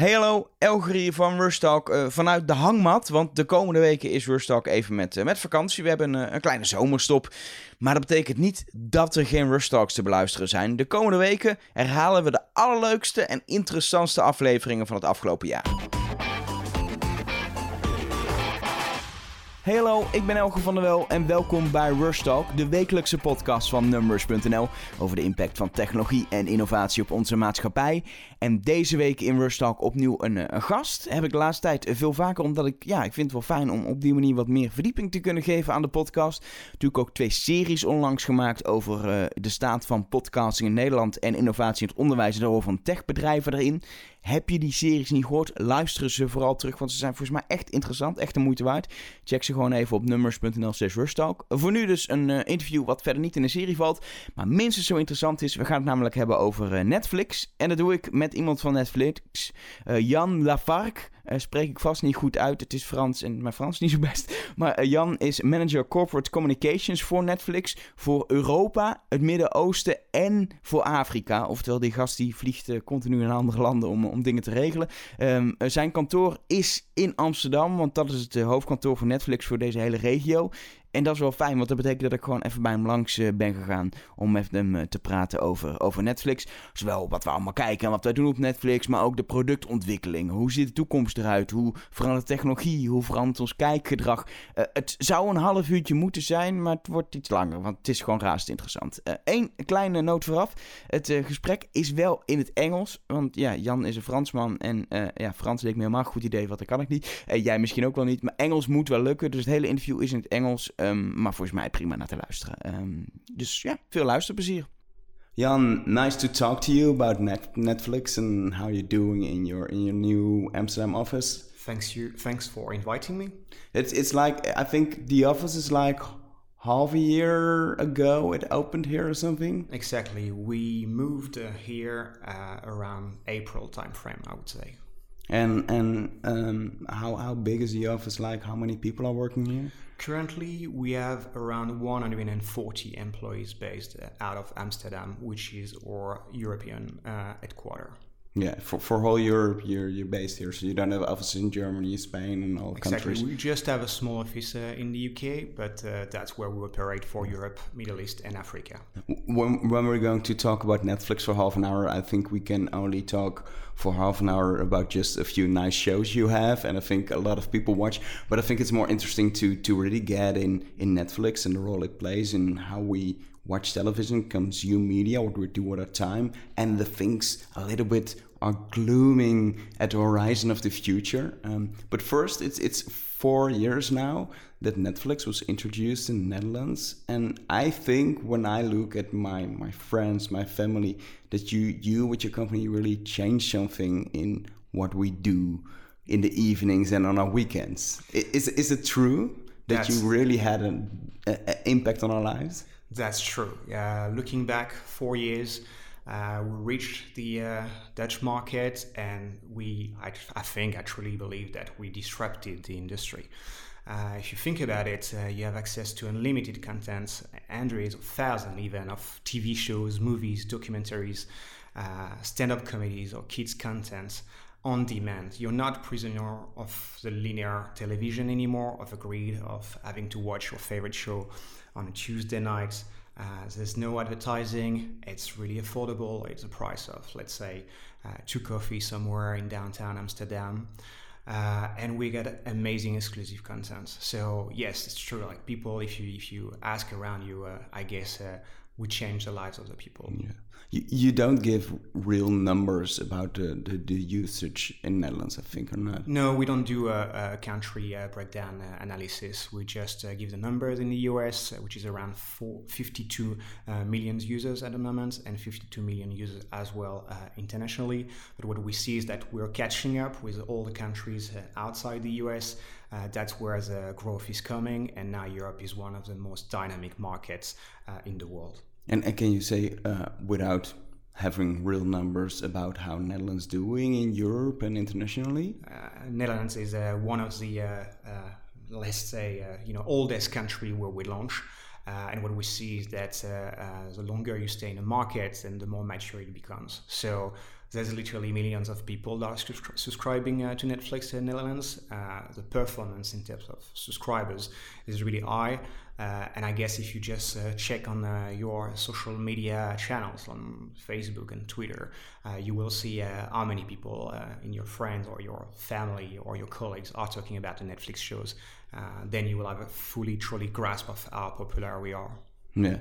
Hallo, Elger hier van Rustalk uh, vanuit de hangmat. Want de komende weken is Rustalk even met, uh, met vakantie. We hebben een, een, kleine zomerstop. Maar dat betekent niet dat er geen Rustalks te beluisteren zijn. De komende weken herhalen we de allerleukste en interessantste afleveringen van het afgelopen jaar. Hey hallo, ik ben Elge van der Wel en welkom bij Rush Talk, de wekelijkse podcast van Numbers.nl over de impact van technologie en innovatie op onze maatschappij. En deze week in Rush Talk opnieuw een, eh, een, gast. Heb ik de laatste tijd veel vaker, omdat ik, ja, ik vind het wel fijn om op die manier wat meer verdieping te kunnen geven aan de podcast. Natuurlijk ook twee series onlangs gemaakt over uh, de staat van podcasting in Nederland en innovatie in het onderwijs en de rol van techbedrijven erin. Heb je die series niet gehoord? Luisteren ze vooral terug, want ze zijn volgens mij echt interessant, echt de moeite waard. Check ze gewoon even op numbers.nl slash rustalk. Voor nu dus een uh, interview wat verder niet in de serie valt, maar minstens zo interessant is. We gaan het namelijk hebben over uh, Netflix. En dat doe ik met iemand van Netflix, uh, Jan Lafargue. Spreek ik vast niet goed uit. Het is Frans en mijn Frans niet zo best. Maar Jan is manager corporate communications voor Netflix. Voor Europa, het Midden-Oosten en voor Afrika. Oftewel, die gast die vliegt continu naar andere landen om, om dingen te regelen. Um, zijn kantoor is in Amsterdam, want dat is het hoofdkantoor van Netflix voor deze hele regio. En dat is wel fijn, want dat betekent dat ik gewoon even bij hem langs uh, ben gegaan om met hem uh, te praten over, over Netflix. Zowel wat we allemaal kijken en wat wij doen op Netflix, maar ook de productontwikkeling. Hoe ziet de toekomst eruit? Hoe verandert technologie? Hoe verandert ons kijkgedrag? Uh, het zou een half uurtje moeten zijn, maar het wordt iets langer, want het is gewoon raast interessant. Eén kleine noot vooraf. Het gesprek is wel in het Engels, want ja, Jan is een Fransman en ja, Frans leek me helemaal goed idee, wat dat kan ik niet. jij misschien ook wel niet, maar Engels moet wel lukken, dus het hele interview is in het Engels. Um, maar volgens mij prima naar te luisteren. Um, dus ja, veel luisterplezier. Jan, nice to talk to you about net Netflix and how you're doing in your in your new Amsterdam office. Thanks you. Thanks for inviting me. It's it's like I think the office is like half a year ago it opened here or something. Exactly. We moved uh, here uh, around April timeframe, I would say. And and um, how how big is the office like? How many people are working here? Currently, we have around 140 employees based out of Amsterdam, which is our European uh, headquarter. Yeah, for, for whole Europe, you're, you're based here, so you don't have offices in Germany, Spain, and all exactly. countries. We just have a small office uh, in the UK, but uh, that's where we operate for Europe, Middle East, and Africa. When, when we're going to talk about Netflix for half an hour, I think we can only talk for half an hour about just a few nice shows you have, and I think a lot of people watch. But I think it's more interesting to to really get in in Netflix and the role it plays and how we watch television, consume media, what we do at our time, and the things a little bit are glooming at the horizon of the future. Um, but first, it's it's four years now that Netflix was introduced in the Netherlands, and I think when I look at my my friends, my family, that you you with your company really changed something in what we do in the evenings and on our weekends. Is is it true that That's you really had an a, a impact on our lives? That's true. Uh, looking back four years, uh, we reached the uh, Dutch market, and we, I, I, think, I truly believe that we disrupted the industry. Uh, if you think about it, uh, you have access to unlimited content, hundreds of thousands even of TV shows, movies, documentaries, uh, stand-up comedies, or kids content on demand. You're not prisoner of the linear television anymore, of a grid, of having to watch your favorite show on a Tuesday night. Uh, there's no advertising. It's really affordable. It's a price of, let's say, uh, two coffees somewhere in downtown Amsterdam. Uh, and we get amazing exclusive content. So yes, it's true. Like people, if you if you ask around you, uh, I guess uh, we change the lives of the people. Yeah you, you don't give real numbers about the, the, the, usage in Netherlands, I think, or not? No, we don't do a, a country uh, breakdown uh, analysis. We just uh, give the numbers in the US, uh, which is around four, 52 uh, million users at the moment, and 52 million users as well uh, internationally. But what we see is that we're catching up with all the countries outside the US. that's where the growth is coming, and now Europe is one of the most dynamic markets in the world. And, and can you say, uh, without having real numbers about how Netherlands doing in Europe and internationally? Uh, Netherlands is uh, one of the, uh, uh, let's say, uh, you know, oldest country where we launch. and what we see is that the longer you stay in the market, then the more mature it becomes. So there's literally millions of people that are subscribing uh, to Netflix in Netherlands. Uh, the performance in terms of subscribers is really high. Uh, and I guess if you just uh, check on uh, your social media channels on Facebook and Twitter, uh, you will see how many people in your friends or your family or your colleagues are talking about the Netflix shows. then you will have a fully, truly grasp of how popular we are. Yeah.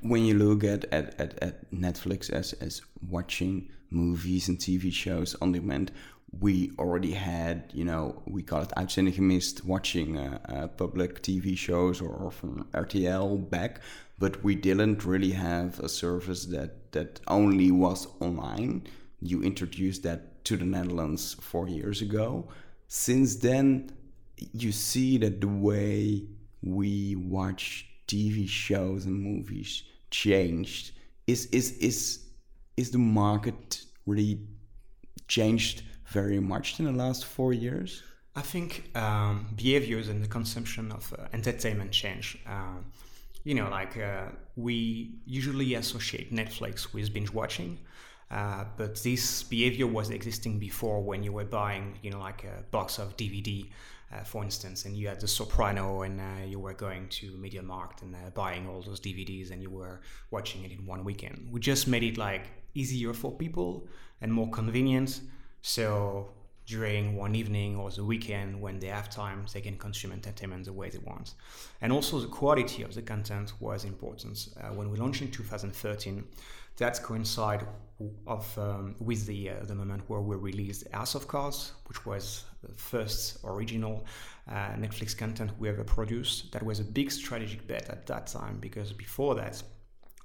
When you look at, at, at, at Netflix as, as watching movies and TV shows on demand, we already had, you know, we call it uitzending gemist, watching uh, uh, public TV shows or, or, from RTL back, but we didn't really have a service that, that only was online. You introduced that to the Netherlands four years ago. Since then, you see that the way we watch TV shows and movies changed? Is is is is the market really changed very much in the last four years? I think um, behaviors and the consumption of uh, entertainment change. Uh, you know, like uh, we usually associate Netflix with binge watching, uh, but this behavior was existing before when you were buying, you know, like a box of DVD uh, for instance, and you had The Soprano, and uh, you were going to Media Markt and buying all those DVDs, and you were watching it in one weekend. We just made it like easier for people and more convenient. So during one evening or the weekend when they have time, they can consume entertainment the way they want. And also the quality of the content was important. Uh, when we launched in 2013, that coincided of um, with the uh, the moment where we released House of Cards, which was the first original uh, Netflix content we ever produced. That was a big strategic bet at that time because before that,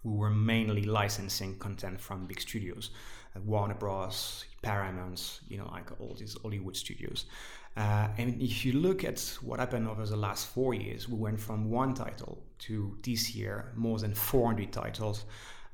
we were mainly licensing content from big studios, Warner Bros, Paramount, you know, like all these Hollywood studios. Uh, and if you look at what happened over the last four years, we went from one title to this year more than 400 titles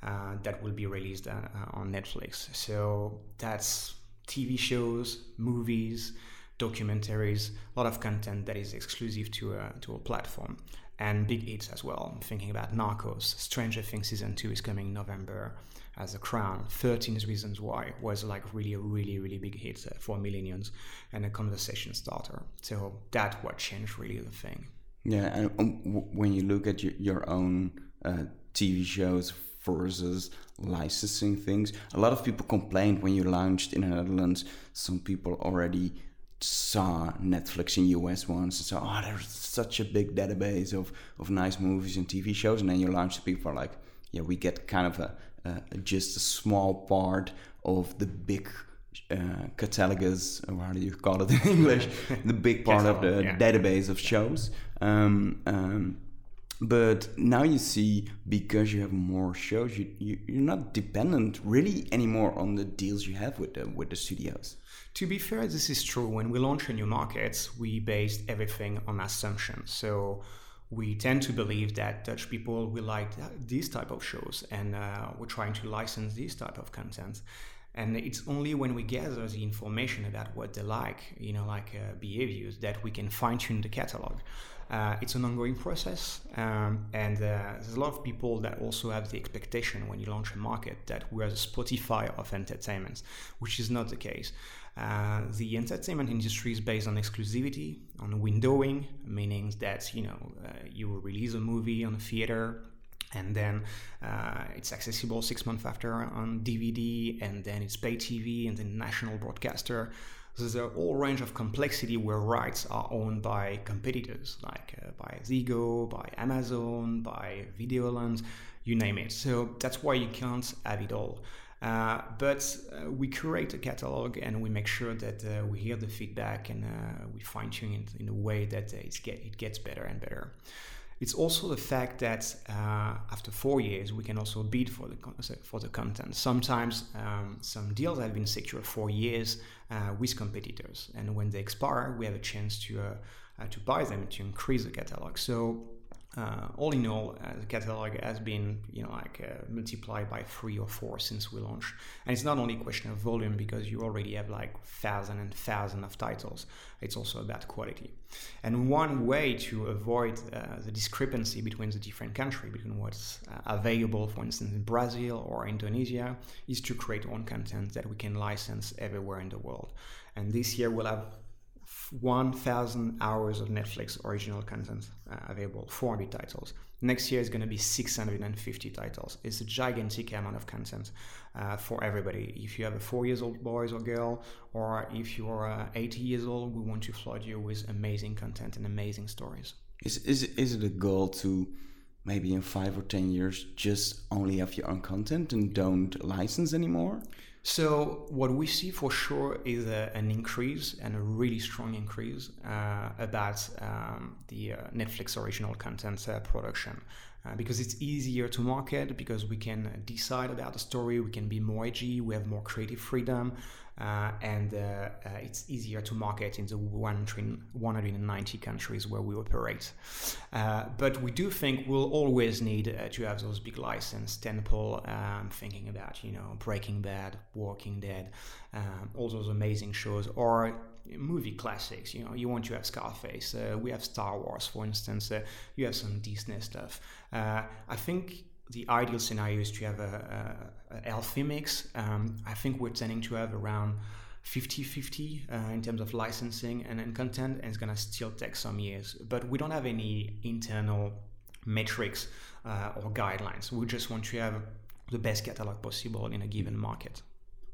uh, that will be released uh, uh, on Netflix. So that's TV shows, movies, documentaries, a lot of content that is exclusive to a, to a platform. And big hits as well. I'm thinking about Narcos, Stranger Things season two is coming November as a crown. 13 Reasons Why was like really a really, really big hit for millennials and a conversation starter. So that's what changed really the thing. Yeah, and um, when you look at your, your own uh, TV shows versus licensing things. A lot of people complained when you launched in the Netherlands. Some people already saw Netflix in US once and said, oh, there's such a big database of, of nice movies and TV shows. And then you launch, people are like, yeah, we get kind of a, a just a small part of the big uh, catalogus, or how do you call it in English? the big part of the yeah. database of shows. Um, um, but now you see because you have more shows you, you you're not dependent really anymore on the deals you have with the with the studios to be fair this is true when we launch a new market we based everything on assumptions so we tend to believe that Dutch people will like these type of shows, and uh, we're trying to license this type of content. And it's only when we gather the information about what they like, you know, like uh, behaviors, that we can fine tune the catalog. Uh, it's an ongoing process, um, and uh, there's a lot of people that also have the expectation when you launch a market that we're the Spotify of entertainment, which is not the case. Uh, the entertainment industry is based on exclusivity, on windowing, meaning that you know uh, you release a movie on a theater and then uh, it's accessible six months after on DVD, and then it's pay TV, and then national broadcaster So there's a whole range of complexity where rights are owned by competitors like uh, by Ziggo, by Amazon, by Videoland, you name it. So that's why you can't have it all. Uh, but uh, we curate a catalog and we make sure that uh, we hear the feedback and uh, we fine tune it in a way that get, it gets better and better. It's also the fact that uh, after four years, we can also bid for the for the content. Sometimes um, some deals have been secured for years uh, with competitors, and when they expire, we have a chance to uh, uh to buy them to increase the catalog. So uh, all in all, uh, the catalog has been, you know, like uh, multiplied by three or four since we launched. And it's not only a question of volume because you already have like thousand and thousand of titles. It's also about quality. And one way to avoid uh, the discrepancy between the different countries, between what's uh, available, for instance, in Brazil or Indonesia, is to create own content that we can license everywhere in the world. And this year we'll have 1,000 hours of Netflix original content uh, available, 400 titles. Next year is going to be 650 titles. It's a gigantic amount of content uh, for everybody. If you have a four years old boy or girl, or if you're uh, 80 years old, we want to flood you with amazing content and amazing stories. Is, is, is it a goal to maybe in five or 10 years just only have your own content and don't license anymore? So what we see for sure is a, an increase and a really strong increase uh, about um, the uh, Netflix original content uh, production. Uh, because it's easier to market, because we can decide about the story, we can be more edgy, we have more creative freedom, uh, and uh, uh, it's easier to market in the 190 countries where we operate. Uh, but we do think we'll always need uh, to have those big license tentpole. Um, thinking about you know Breaking Bad, Walking Dead, um, all those amazing shows, or movie classics. You know, you want to have Scarface. We have Star Wars, for instance. You have some Disney stuff. I think the ideal scenario is to have a, a, a healthy mix. Um, I think we're tending to have around 50-50 uh, in terms of licensing and, and content, and it's gonna still take some years. But we don't have any internal metrics uh, or guidelines. We just want to have the best catalog possible in a given market.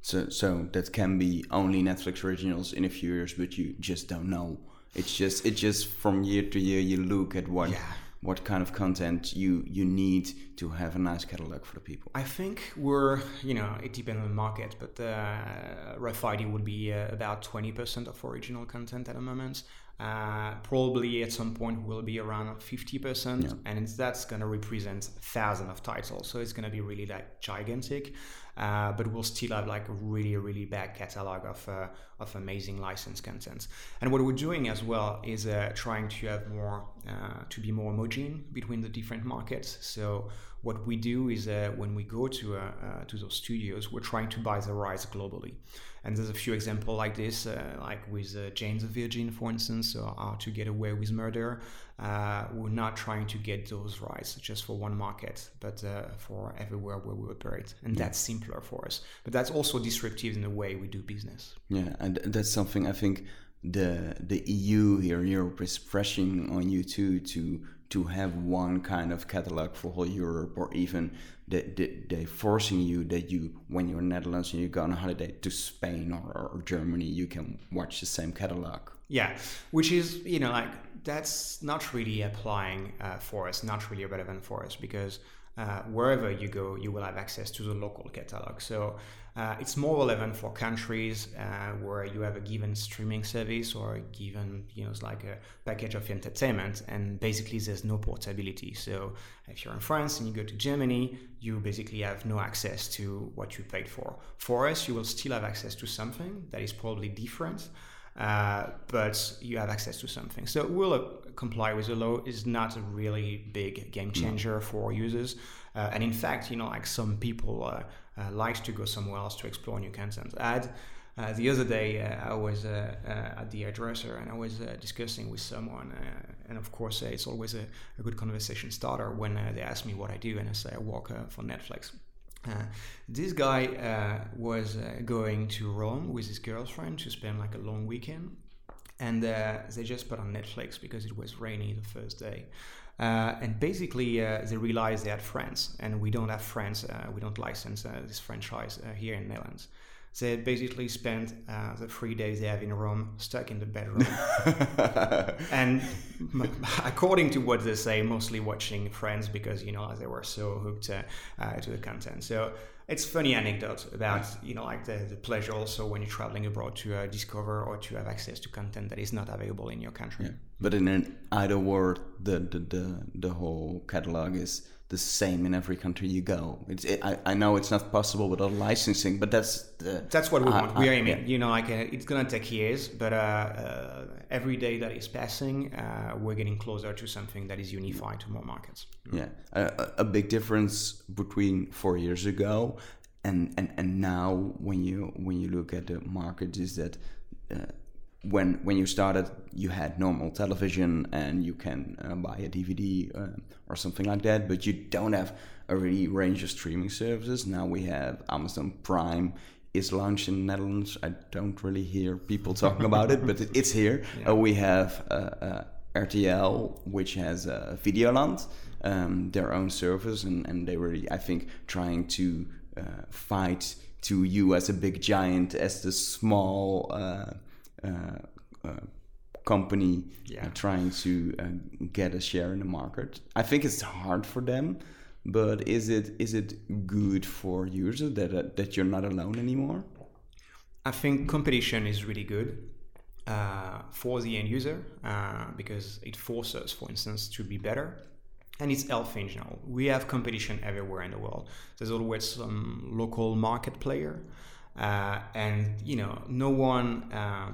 So, so that can be only Netflix originals in a few years, but you just don't know. It's just, it's just from year to year you look at what. Yeah what kind of content you you need to have a nice catalog for the people? I think we're you know it depends on the market, but uh, rough would be uh, about twenty percent of original content at the moment. Uh, probably at some point will be around 50% yeah. and that's going to represent thousands of titles. So it's going to be really like gigantic uh, but we'll still have like a really really bad catalog of, uh, of amazing licensed content and what we're doing as well is uh, trying to have more uh, to be more homogeneous between the different markets. So what we do is uh, when we go to to those studios we're trying to buy the rights globally and there's a few examples like this, uh, like with uh, Jane the Virgin, for instance, or to Get Away with Murder. Uh, we're not trying to get those rights just for one market, but uh, for everywhere where we operate. And that's simpler for us. But that's also disruptive in the way we do business. Yeah, and that's something I think the the EU here, in Europe, is pressing on you too to to have one kind of catalog for whole Europe, or even they, they, they forcing you that you, when you're in Netherlands and you go on a holiday to Spain or, or Germany, you can watch the same catalog. Yeah, which is you know like that's not really applying uh, for us, not really relevant for us because uh, wherever you go, you will have access to the local catalog. So uh, it's more relevant for countries uh, where you have a given streaming service or a given, you know, it's like a package of entertainment, and basically there's no portability. So if you're in France and you go to Germany, you basically have no access to what you paid for. For us, you will still have access to something that is probably different. Uh, but you have access to something. So will uh, comply with the law is not a really big game changer for users. Uh, and in fact, you know, like some people uh, Uh, likes to go somewhere else to explore new content. I had, uh, the other day, uh, I was uh, uh, at the hairdresser and I was uh, discussing with someone, uh, and of course, it's always a, a, good conversation starter when they ask me what I do, and I say I work for Netflix. this guy was going to Rome with his girlfriend to spend like a long weekend, and they just put on Netflix because it was rainy the first day. Uh, and basically, uh, they realized they had friends, and we don't have friends. Uh, we don't license uh, this franchise uh, here in Netherlands. They basically spent uh, the three days they have in Rome stuck in the bedroom, and according to what they say, mostly watching Friends because you know they were so hooked to the content. So it's funny anecdote about you know like the, the pleasure also when you're traveling abroad to uh, discover or to have access to content that is not available in your country. Yeah. But in an ideal world, the, the the the whole catalog is the same in every country you go. It's, it, I, I know it's not possible without licensing, but that's the, that's what we uh, want. we are aiming. Yeah. You know, like uh, it's gonna take years, but uh, uh every day that is passing, uh, we're getting closer to something that is unified to more markets. Yeah, a, a big difference between four years ago and, and and now when you when you look at the market is that uh, when when you started, you had normal television and you can uh, buy a DVD uh, or something like that, but you don't have a really range of streaming services. Now we have Amazon Prime is launched in the Netherlands. I don't really hear people talking about it, but it's here. Yeah. Uh, we have uh, uh, RTL, which has uh, Videoland, um, their own service, and, and they really, I think, trying to fight to you as a big giant as the small company yeah. trying to uh, get a share in the market. I think it's hard for them, but is it is it good for users that that you're not alone anymore? I think competition is really good uh, for the end user uh, because it forces, for instance, to be better. And it's healthy in general. We have competition everywhere in the world. There's always some local market player, uh, and you know, no one uh,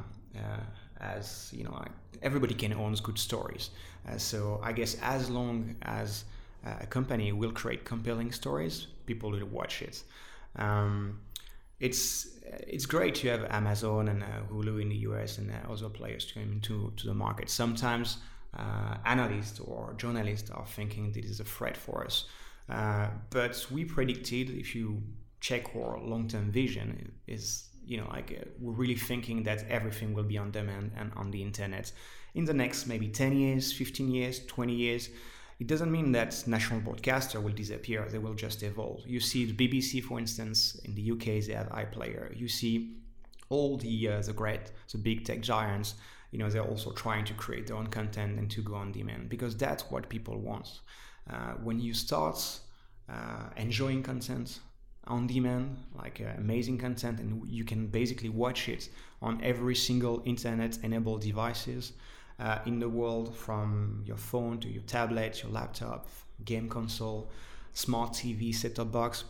as you know, everybody can own good stories. Uh, so I guess as long as uh, a company will create compelling stories, people will watch it. Um, it's it's great to have Amazon and uh, Hulu in the US and uh, other players coming into to the market. Sometimes uh, analysts or journalists are thinking this is a threat for us, but we predicted if you check our long-term vision is you know like uh, we're really thinking that everything will be on demand and on the internet in the next maybe 10 years 15 years 20 years. It doesn't mean that national broadcaster will disappear they will just evolve. You see the bbc for instance in the uk they have iplayer. You see all the uh, the great the big tech giants you know they're also trying to create their own content and to go on demand because that's what people want. Uh, when you start uh, enjoying content on demand, like uh, amazing content, and you can basically watch it on every single internet-enabled devices uh, in the world, from your phone to your tablet, your laptop, game console, smart TV, set-top box.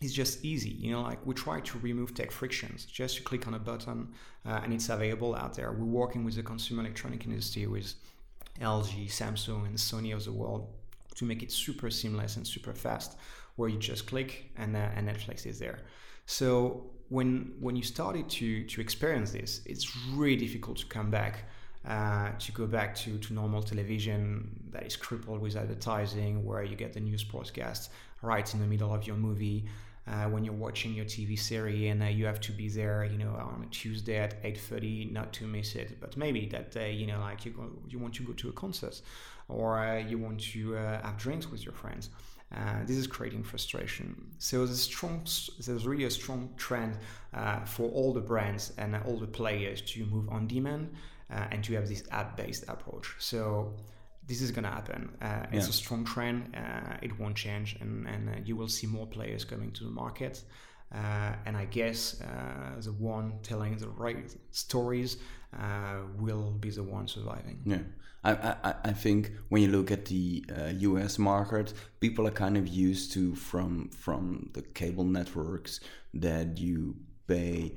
It's just easy, you know. Like we try to remove tech frictions. Just you click on a button, uh, and it's available out there. We're working with the consumer electronic industry, with LG, Samsung, and Sony of the world, to make it super seamless and super fast where you just click and, uh, and Netflix is there. So when when you started to to experience this, it's really difficult to come back. Uh, to go back to, to normal television that is crippled with advertising, where you get the news broadcast right in the middle of your movie, uh, when you're watching your TV series and uh, you have to be there, you know, on a Tuesday at 8:30, not to miss it. But maybe that day, you know, like you go, you want to go to a concert, or uh, you want to uh, have drinks with your friends. Uh, this is creating frustration. So there's a strong, there's really a strong trend uh, for all the brands and all the players to move on demand uh, and to have this app-based approach. So this is going to happen. Uh, it's a strong trend. Uh, it won't change, and, and uh, you will see more players coming to the market. and I guess the one telling the right stories will be the one surviving. Yeah. I, I, I think when you look at the uh, US market, people are kind of used to from from the cable networks that you pay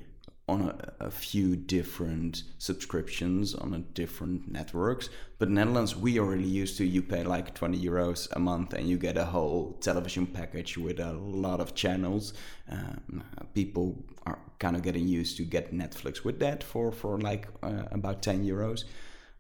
on a, a, few different subscriptions on a different networks. But Netherlands, we are really used to you pay like 20 euros a month and you get a whole television package with a lot of channels. Um, people are kind of getting used to get Netflix with that for, for like uh, about 10 euros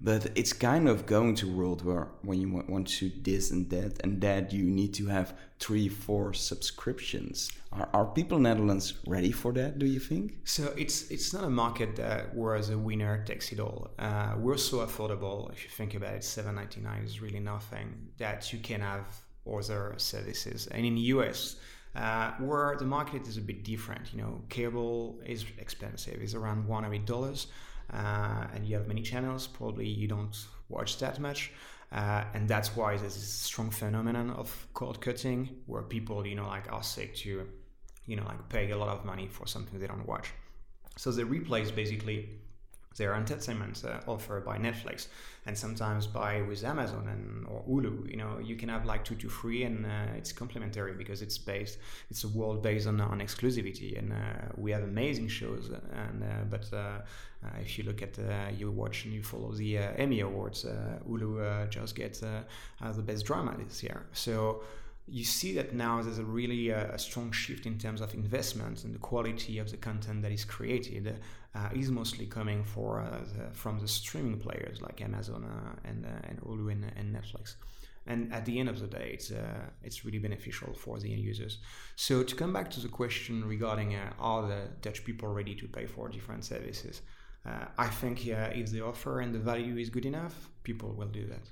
but it's kind of going to a world where when you want to this and that and that you need to have three four subscriptions. Are, are people in netherlands ready for that do you think? So it's it's not a market that where the winner takes it all. Uh, we're so affordable if you think about it 7.99 is really nothing that you can have other services. And in the us uh, where the market is a bit different you know cable is expensive it's around $100 uh, and you have many channels, probably you don't watch that much. Uh, and that's why there's this strong phenomenon of cord cutting where people, you know, like are sick to, you know, like pay a lot of money for something they don't watch. So they replace basically their entertainment uh, offer by Netflix and sometimes by with Amazon and or Hulu. You know, you can have like two to three, and uh, it's complementary because it's based. It's a world based on on exclusivity, and uh, we have amazing shows. And uh, but uh, uh, if you look at you watch and you follow the Emmy Awards, Hulu just gets the best drama this year. So you see that now there's a really uh, a strong shift in terms of investment and the quality of the content that is created uh, is mostly coming for uh, the, from the streaming players like Amazon uh, and uh, and Hulu and, and, Netflix. And at the end of the day, it's it's really beneficial for the end users. So to come back to the question regarding are the Dutch people ready to pay for different services? I think if the offer and the value is good enough, people will do that.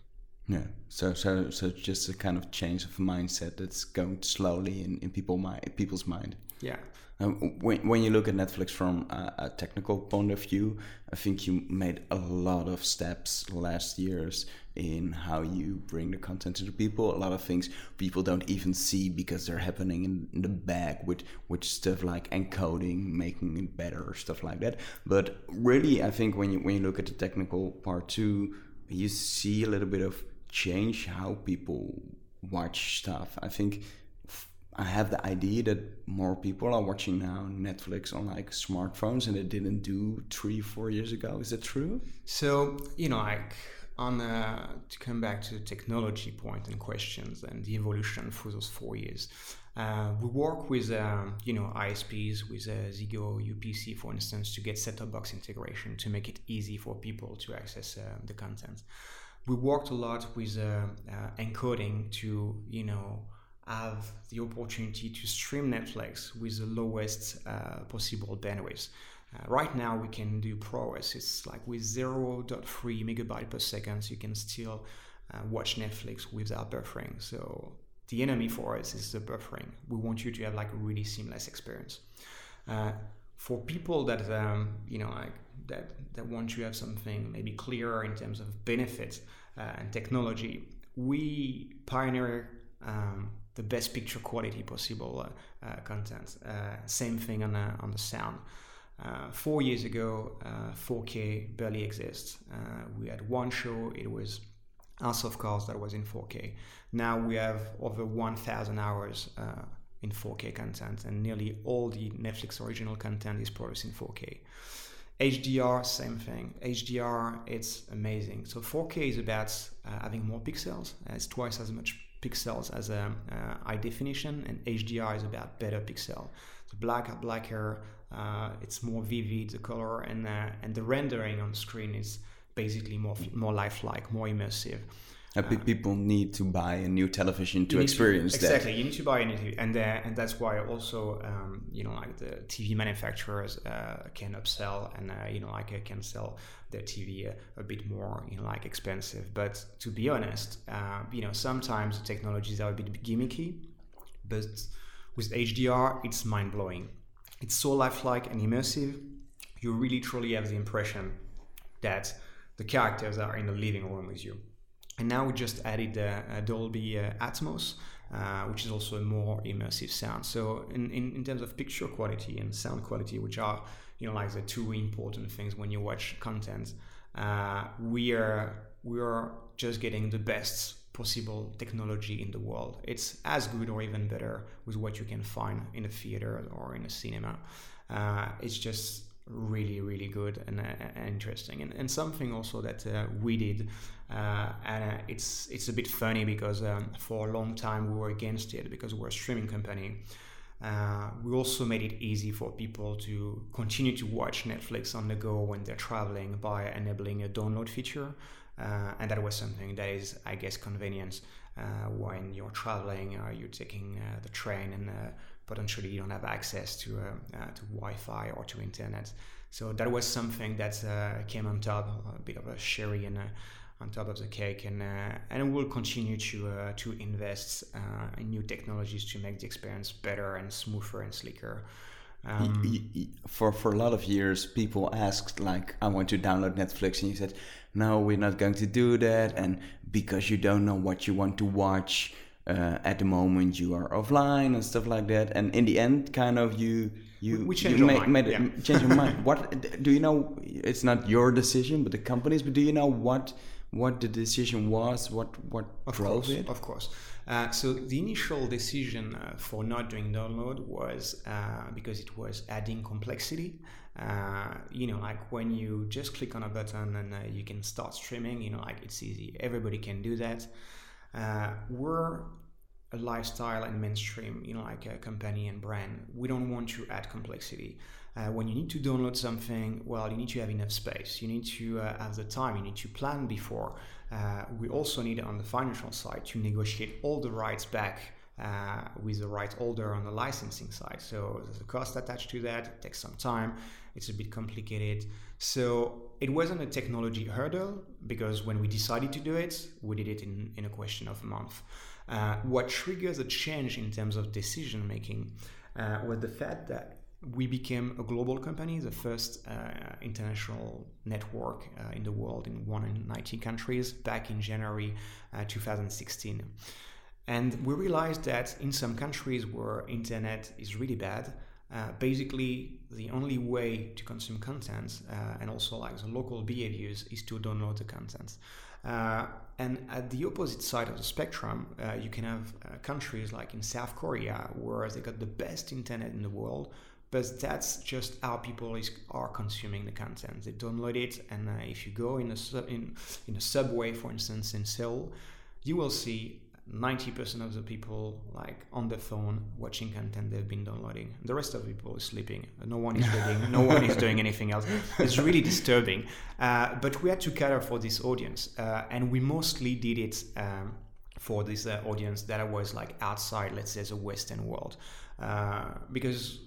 Yeah. So so so just a kind of change of mindset that's going slowly in, in people people's mind. Yeah. Um, when when you look at Netflix from a, a, technical point of view, I think you made a lot of steps last years in how you bring the content to the people. A lot of things people don't even see because they're happening in, in the back with with stuff like encoding, making it better, stuff like that. But really, I think when you when you look at the technical part too, you see a little bit of change how people watch stuff. I think I have the idea that more people are watching now Netflix on like smartphones and it didn't do three, four years ago. Is that true? So, you know, like on to come back to the technology point and questions and the evolution for those four years. Uh, we work with um, you know ISPs with uh, Ziggo UPC for instance to get set-top box integration to make it easy for people to access uh, the content we worked a lot with uh, uh, encoding to you know have the opportunity to stream Netflix with the lowest uh, possible bandwidth. Uh, right now, we can do ProRes. It's like with 0.3 megabyte per second, you can still uh, watch Netflix without buffering. So the enemy for us is the buffering. We want you to have like a really seamless experience. Uh, for people that um, you know like that that want to have something maybe clearer in terms of benefits uh, and technology, we pioneer um, the best picture quality possible uh, uh, content. Uh, same thing on on the sound. Uh, four years ago, 4K barely exists. we had one show; it was House of Cards that was in 4K. Now we have over 1,000 hours in 4K content, and nearly all the Netflix original content is produced in 4K. HDR, same thing. HDR, it's amazing. So 4K is about uh, having more pixels. Uh, it's twice as much pixels as a uh, high definition, and HDR is about better pixel. The black blacker, uh, it's more vivid the color, and uh, and the rendering on screen is basically more more lifelike, more immersive. Uh, people need to buy a new television to experience to, exactly, that. Exactly, you need to buy a new TV, and uh, and that's why also um, you know like the TV manufacturers uh, can upsell and uh, you know like uh, can sell their TV a, a, bit more you know like expensive. But to be honest, uh, you know sometimes the technologies are a bit gimmicky, but with HDR it's mind blowing. It's so lifelike and immersive. You really truly have the impression that the characters are in the living room with you and now we just added uh, Dolby uh, Atmos, uh, which is also a more immersive sound. So in, in, in, terms of picture quality and sound quality, which are you know like the two important things when you watch content, uh, we are we are just getting the best possible technology in the world. It's as good or even better with what you can find in a theater or in a cinema. Uh, it's just really really good and, uh, and interesting and, and something also that uh, we did uh, and uh, it's it's a bit funny because um, for a long time we were against it because we're a streaming company uh, we also made it easy for people to continue to watch Netflix on the go when they're traveling by enabling a download feature uh, and that was something that is I guess convenience when you're traveling or you're taking the train and potentially you don't have access to uh, uh, to Wi-Fi or to internet. So that was something that uh, came on top, a bit of a cherry and on top of the cake, and uh, and we'll continue to uh, to invest uh, in new technologies to make the experience better and smoother and slicker. Um, for for a lot of years, people asked like, "I want to download Netflix," and you said, "No, we're not going to do that," and because you don't know what you want to watch, uh, at the moment you are offline and stuff like that and in the end kind of you you we change you made, made yeah. change your mind. What do you know? It's not your decision, but the company's. But do you know what what the decision was? What what of drove course, it? Of course. Uh, so the initial decision uh, for not doing download was uh, because it was adding complexity. Uh, you know, like when you just click on a button and uh, you can start streaming. You know, like it's easy. Everybody can do that. Uh, we're a lifestyle and mainstream, you know, like a company and brand. We don't want to add complexity. Uh, when you need to download something, well, you need to have enough space. You need to uh, have the time. You need to plan before. Uh, we also need on the financial side to negotiate all the rights back uh, with the right holder on the licensing side. So there's a cost attached to that. It takes some time. It's a bit complicated. So it wasn't a technology hurdle because when we decided to do it, we did it in, in a question of a month. Uh, what triggers a change in terms of decision making uh, was the fact that we became a global company, the first uh, international network uh, in the world in 190 countries back in January uh, 2016. And we realized that in some countries where internet is really bad, uh, basically the only way to consume content and also like the local behaviors is to download the content. Uh, and at the opposite side of the spectrum, uh, you can have uh, countries like in South Korea where they got the best internet in the world, but that's just how people is, are consuming the content. They download it, and uh, if you go in a in in a subway, for instance, in Seoul, you will see 90% of the people like on the phone watching content they've been downloading. The rest of the people is sleeping. No one is reading. No one is doing anything else. It's really disturbing. Uh, but we had to cater for this audience uh, and we mostly did it um, for this uh, audience that was like outside let's say the western world. Uh, because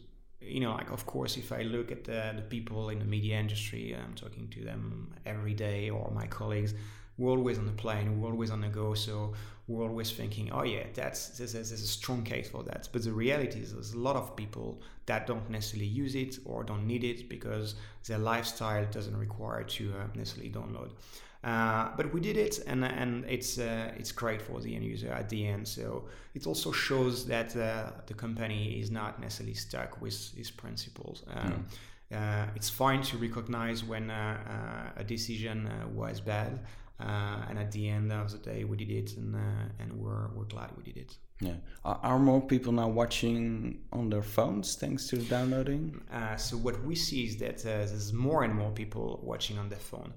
you know like of course if i look at the, the people in the media industry i'm talking to them every day or my colleagues we're always on the plane we're always on the go so we're always thinking, oh yeah, that's there's, there's a strong case for that. But the reality is, there's a lot of people that don't necessarily use it or don't need it because their lifestyle doesn't require to uh, necessarily download. Uh, but we did it, and and it's uh, it's great for the end user at the end. So it also shows that uh, the company is not necessarily stuck with its principles. Um, mm. it's fine to recognize when uh, a decision was bad uh, and at the end of the day, we did it, and uh, and we're we're glad we did it. Yeah. Are, are, more people now watching on their phones thanks to downloading? Uh, so what we see is that uh, there's more and more people watching on their phone,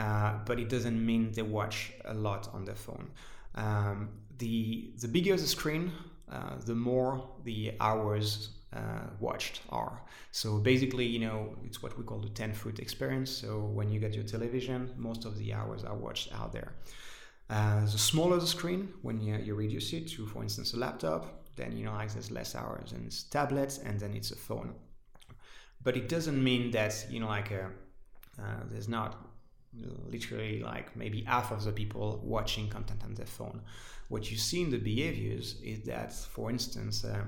uh, but it doesn't mean they watch a lot on their phone. Um, the the bigger the screen, uh, the more the hours uh, watched are. So basically, you know, it's what we call the 10 foot experience. So when you get your television, most of the hours are watched out there. Uh, the smaller the screen, when you, you reduce it to, for instance, a laptop, then you know, there's less hours, and it's tablets, and then it's a phone. But it doesn't mean that you know, like a, uh, there's not literally like maybe half of the people watching content on their phone. What you see in the behaviors is that, for instance, uh,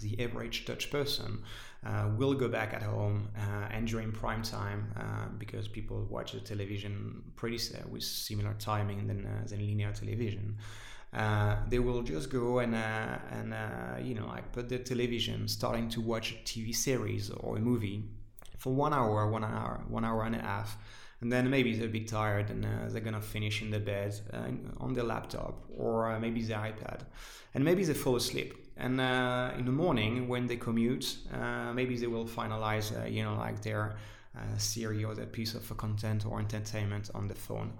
the average Dutch person uh, will go back at home uh, and during prime time uh, because people watch the television pretty with similar timing than, uh, than linear television. Uh, they will just go and uh, and you know like put the television starting to watch a TV series or a movie for one hour, one hour, one hour and a half, and then maybe they're a bit tired and uh, they're gonna finish in the bed uh, on the laptop or uh, maybe the iPad, and maybe they fall asleep. And uh, in the morning when they commute, uh, maybe they will finalize, uh, you know, like their series or their piece of content or entertainment on the phone.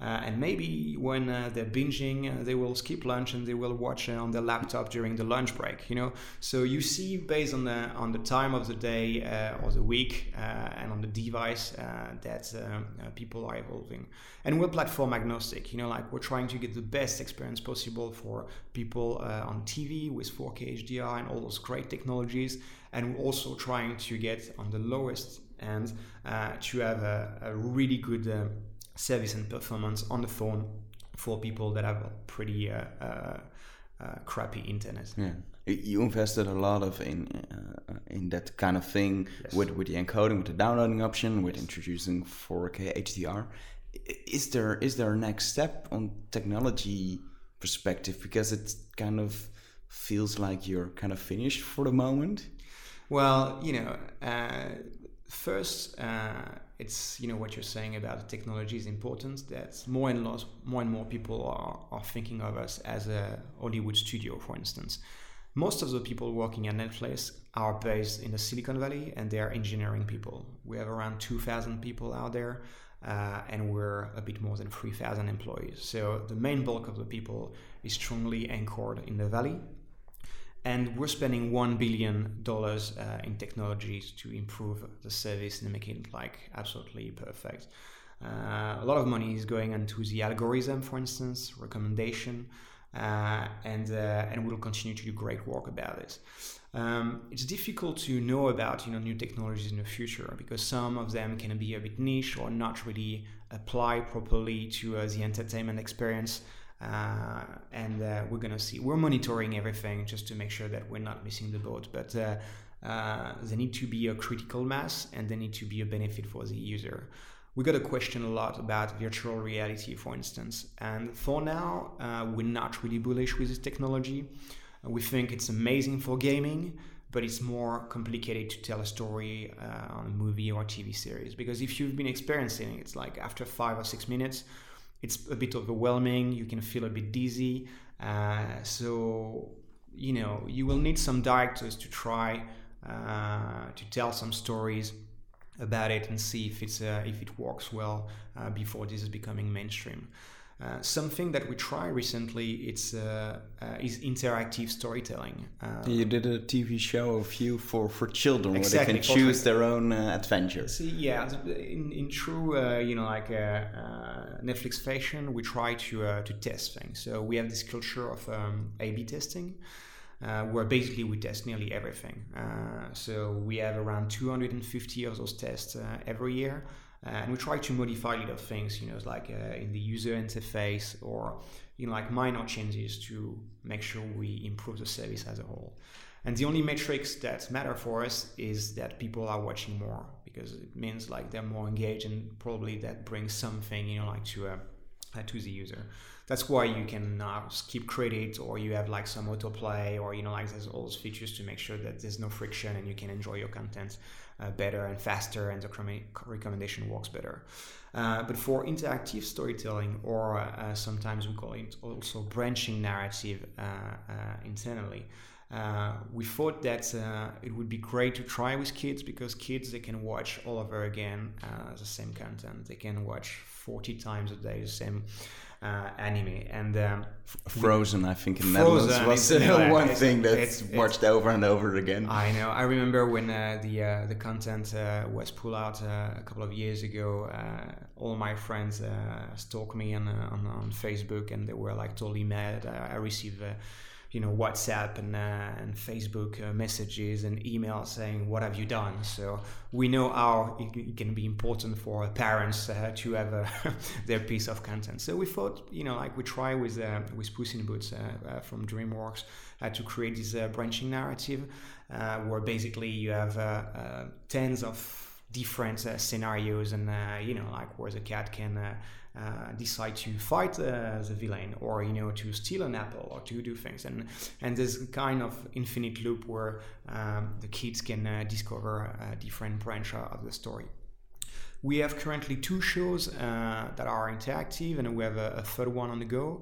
Uh, and maybe when uh, they're binging, uh, they will skip lunch and they will watch uh, on their laptop during the lunch break. You know, so you see based on the on the time of the day uh, or the week uh, and on the device that people are evolving. And we're platform agnostic. You know, like we're trying to get the best experience possible for people on TV with 4K HDR and all those great technologies. And we're also trying to get on the lowest end to have a, a really good service and performance on the phone for people that have a pretty uh, uh, uh, crappy internet. Yeah. You invested a lot of in uh, in that kind of thing yes. with with the encoding, with the downloading option, with introducing 4K HDR. Is there is there a next step on technology perspective because it kind of feels like you're kind of finished for the moment? Well, you know, uh, first, uh, it's you know what you're saying about the technology is important. That more and more, more and more people are, are thinking of us as a Hollywood studio, for instance. Most of the people working at Netflix are based in the Silicon Valley, and they are engineering people. We have around 2,000 people out there. Uh, and we're a bit more than 3,000 employees. So the main bulk of the people is strongly anchored in the valley, and we're spending one billion dollars uh, in technologies to improve the service and make it like absolutely perfect. Uh, a lot of money is going into the algorithm, for instance, recommendation, uh, and uh, and we'll continue to do great work about it. Um, it's difficult to know about you know new technologies in the future because some of them can be a bit niche or not really apply properly to uh, the entertainment experience uh, and uh, we're gonna see. We're monitoring everything just to make sure that we're not missing the boat. But uh, uh there need to be a critical mass, and there need to be a benefit for the user. We got a question a lot about virtual reality, for instance, and for now, uh, we're not really bullish with this technology. We think it's amazing for gaming, but it's more complicated to tell a story on a movie or TV series because if you've been experiencing it, it's like after five or six minutes it's a bit overwhelming. You can feel a bit dizzy. Uh, so, you know, you will need some directors to try uh, to tell some stories about it and see if it's uh, if it works well uh, before this is becoming mainstream. Uh, something that we tried recently it's uh, uh, is interactive storytelling. Um, you did a TV show of you for for children exactly, where they can choose their own uh, adventure. Yeah, in, in true uh, you know like Netflix fashion, we try to to test things. So we have this culture of um, A/B testing. Uh, where basically we test nearly everything. Uh, so we have around 250 of those tests uh, every year. Uh, and we try to modify little things, you know, like uh, in the user interface or you know, like minor changes to make sure we improve the service as a whole. And the only metrics that matter for us is that people are watching more because it means like they're more engaged and probably that brings something, you know, like to uh, uh to the user. That's why you can skip credit or you have like some autoplay or you know like there's all those features to make sure that there's no friction and you can enjoy your content uh, better and faster, and the recommendation works better. Uh, but for interactive storytelling, or uh, sometimes we call it also branching narrative uh, uh, internally, uh, we thought that it would be great to try with kids because kids they can watch all over again the same content. They can watch 40 times a day the same uh, anime. And um, Frozen, I think in Netherlands was uh, one thing that's it's, watched over and over again. I know. I remember when uh, the uh, the content uh, was pulled out uh, a couple of years ago. all my friends stalked me on, on, on Facebook, and they were like totally mad. I, I received you know WhatsApp and uh, and Facebook uh, messages and emails saying what have you done. So we know how it, can be important for parents uh, to have uh, their piece of content. So we thought you know like we try with uh, with Puss in Boots uh, from DreamWorks to create this branching narrative where basically you have tens of different scenarios and you know like where the cat can uh, decide to fight uh, the villain or you know to steal an apple or to do things and and there's kind of infinite loop where um, the kids can uh, discover a different branch of the story we have currently two shows uh, that are interactive and we have a, a third one on the go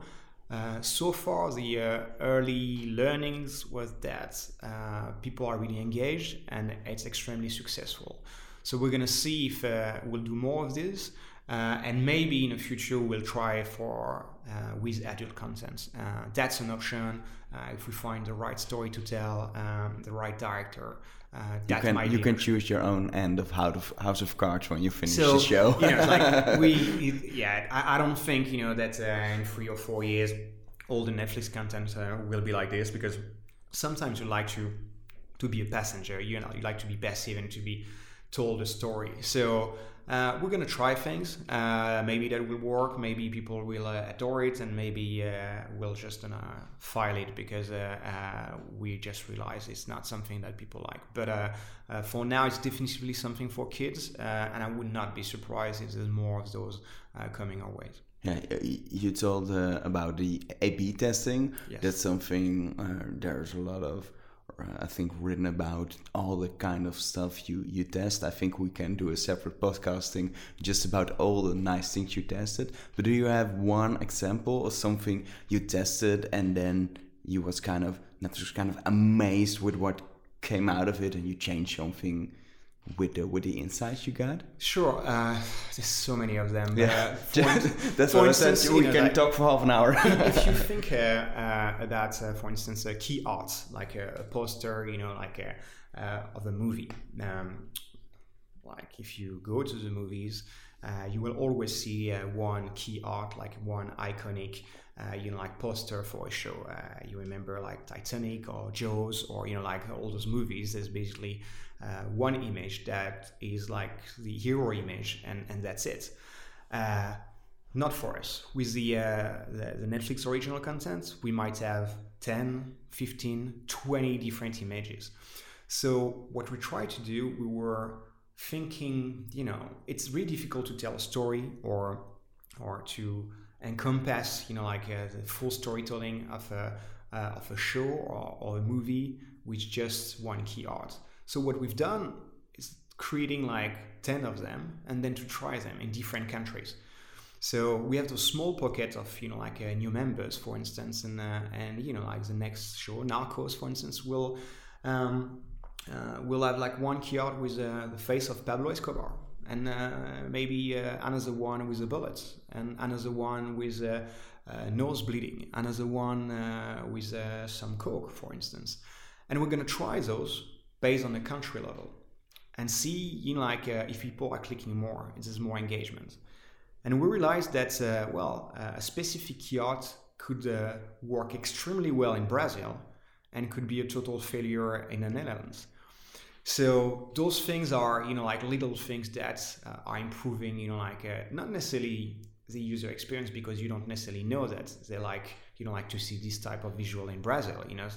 uh, so far, the early learnings was that people are really engaged and it's extremely successful. So we're gonna see if we'll do more of this. Uh, and maybe in the future we'll try for uh, with adult content. Uh, that's an option uh, if we find the right story to tell, um, the right director. Uh, you can you can choose your own end of House of Cards when you finish so, the show. you know, like we, yeah, I, I, don't think you know that uh, in three or four years all the Netflix content will be like this because sometimes you like to to be a passenger. You know, you like to be passive and to be told a story. So uh, we're gonna try things. Uh, maybe that will work. Maybe people will uh, adore it, and maybe uh, we'll just uh, file it because uh, we just realize it's not something that people like. But for now, it's definitely something for kids, and I would not be surprised if there's more of those coming our way. Yeah, you told about the A/B testing. Yes. That's something. there's a lot of I think, written about all the kind of stuff you, you test. I think we can do a separate podcasting just about all the nice things you tested. But do you have one example or something you tested and then you was kind of not just kind of amazed with what came out of it and you changed something with the with the insights you got? Sure, uh, there's so many of them. Yeah, that's what instance, I said. We know, can like, talk for half an hour. if you think uh, uh, about, uh, for instance, a key art like a, poster, you know, like a, uh, of a movie. Um, like if you go to the movies, uh, you will always see one key art, like one iconic uh, you know, like poster for a show. Uh, you remember like Titanic or Jaws or, you know, like all those movies. There's basically uh, one image that is like the hero image and, and that's it. Uh, not for us. With the, uh, the, the, Netflix original content, we might have 10, 15, 20 different images. So what we tried to do, we were thinking, you know, it's really difficult to tell a story or or to encompass, you know, like uh, the full storytelling of a, uh, of a show or, or a movie with just one key art. So what we've done is creating like 10 of them and then to try them in different countries. So we have those small pockets of you know like uh, new members, for instance, and uh, and you know like the next show, Narcos, for instance, will um, uh, will have like one art with uh, the face of Pablo Escobar, and uh, maybe uh, another one with a bullet, and another one with nose bleeding, another one with some coke, for instance. And we're going to try those based on the country level and see, you know, like if people are clicking more, if there's more engagement. And we realized that, uh, well, uh, a specific yacht could uh, work extremely well in Brazil and could be a total failure in the Netherlands. So those things are, you know, like little things that uh, are improving, you know, like uh, not necessarily the user experience because you don't necessarily know that they like, you know, like to see this type of visual in Brazil, you know,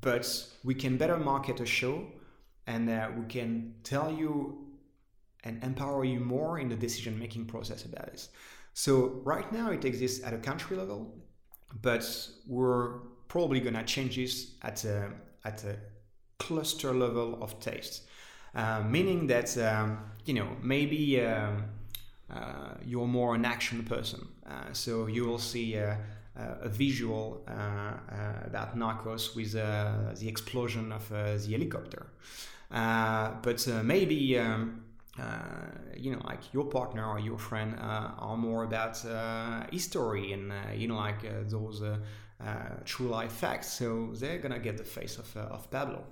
but we can better market a show and uh, we can tell you and empower you more in the decision making process about this. So right now it exists at a country level, but we're probably gonna change this at a, at a cluster level of taste, uh, meaning that um, you know maybe um, uh, you're more an action person, uh, so you will see a, Uh, a visual uh, uh, about Narcos with uh, the explosion of uh, the helicopter, uh, but maybe. Um, you know, like your partner or your friend are more about history and you know, like those true life facts. So they're gonna get the face of of Pablo.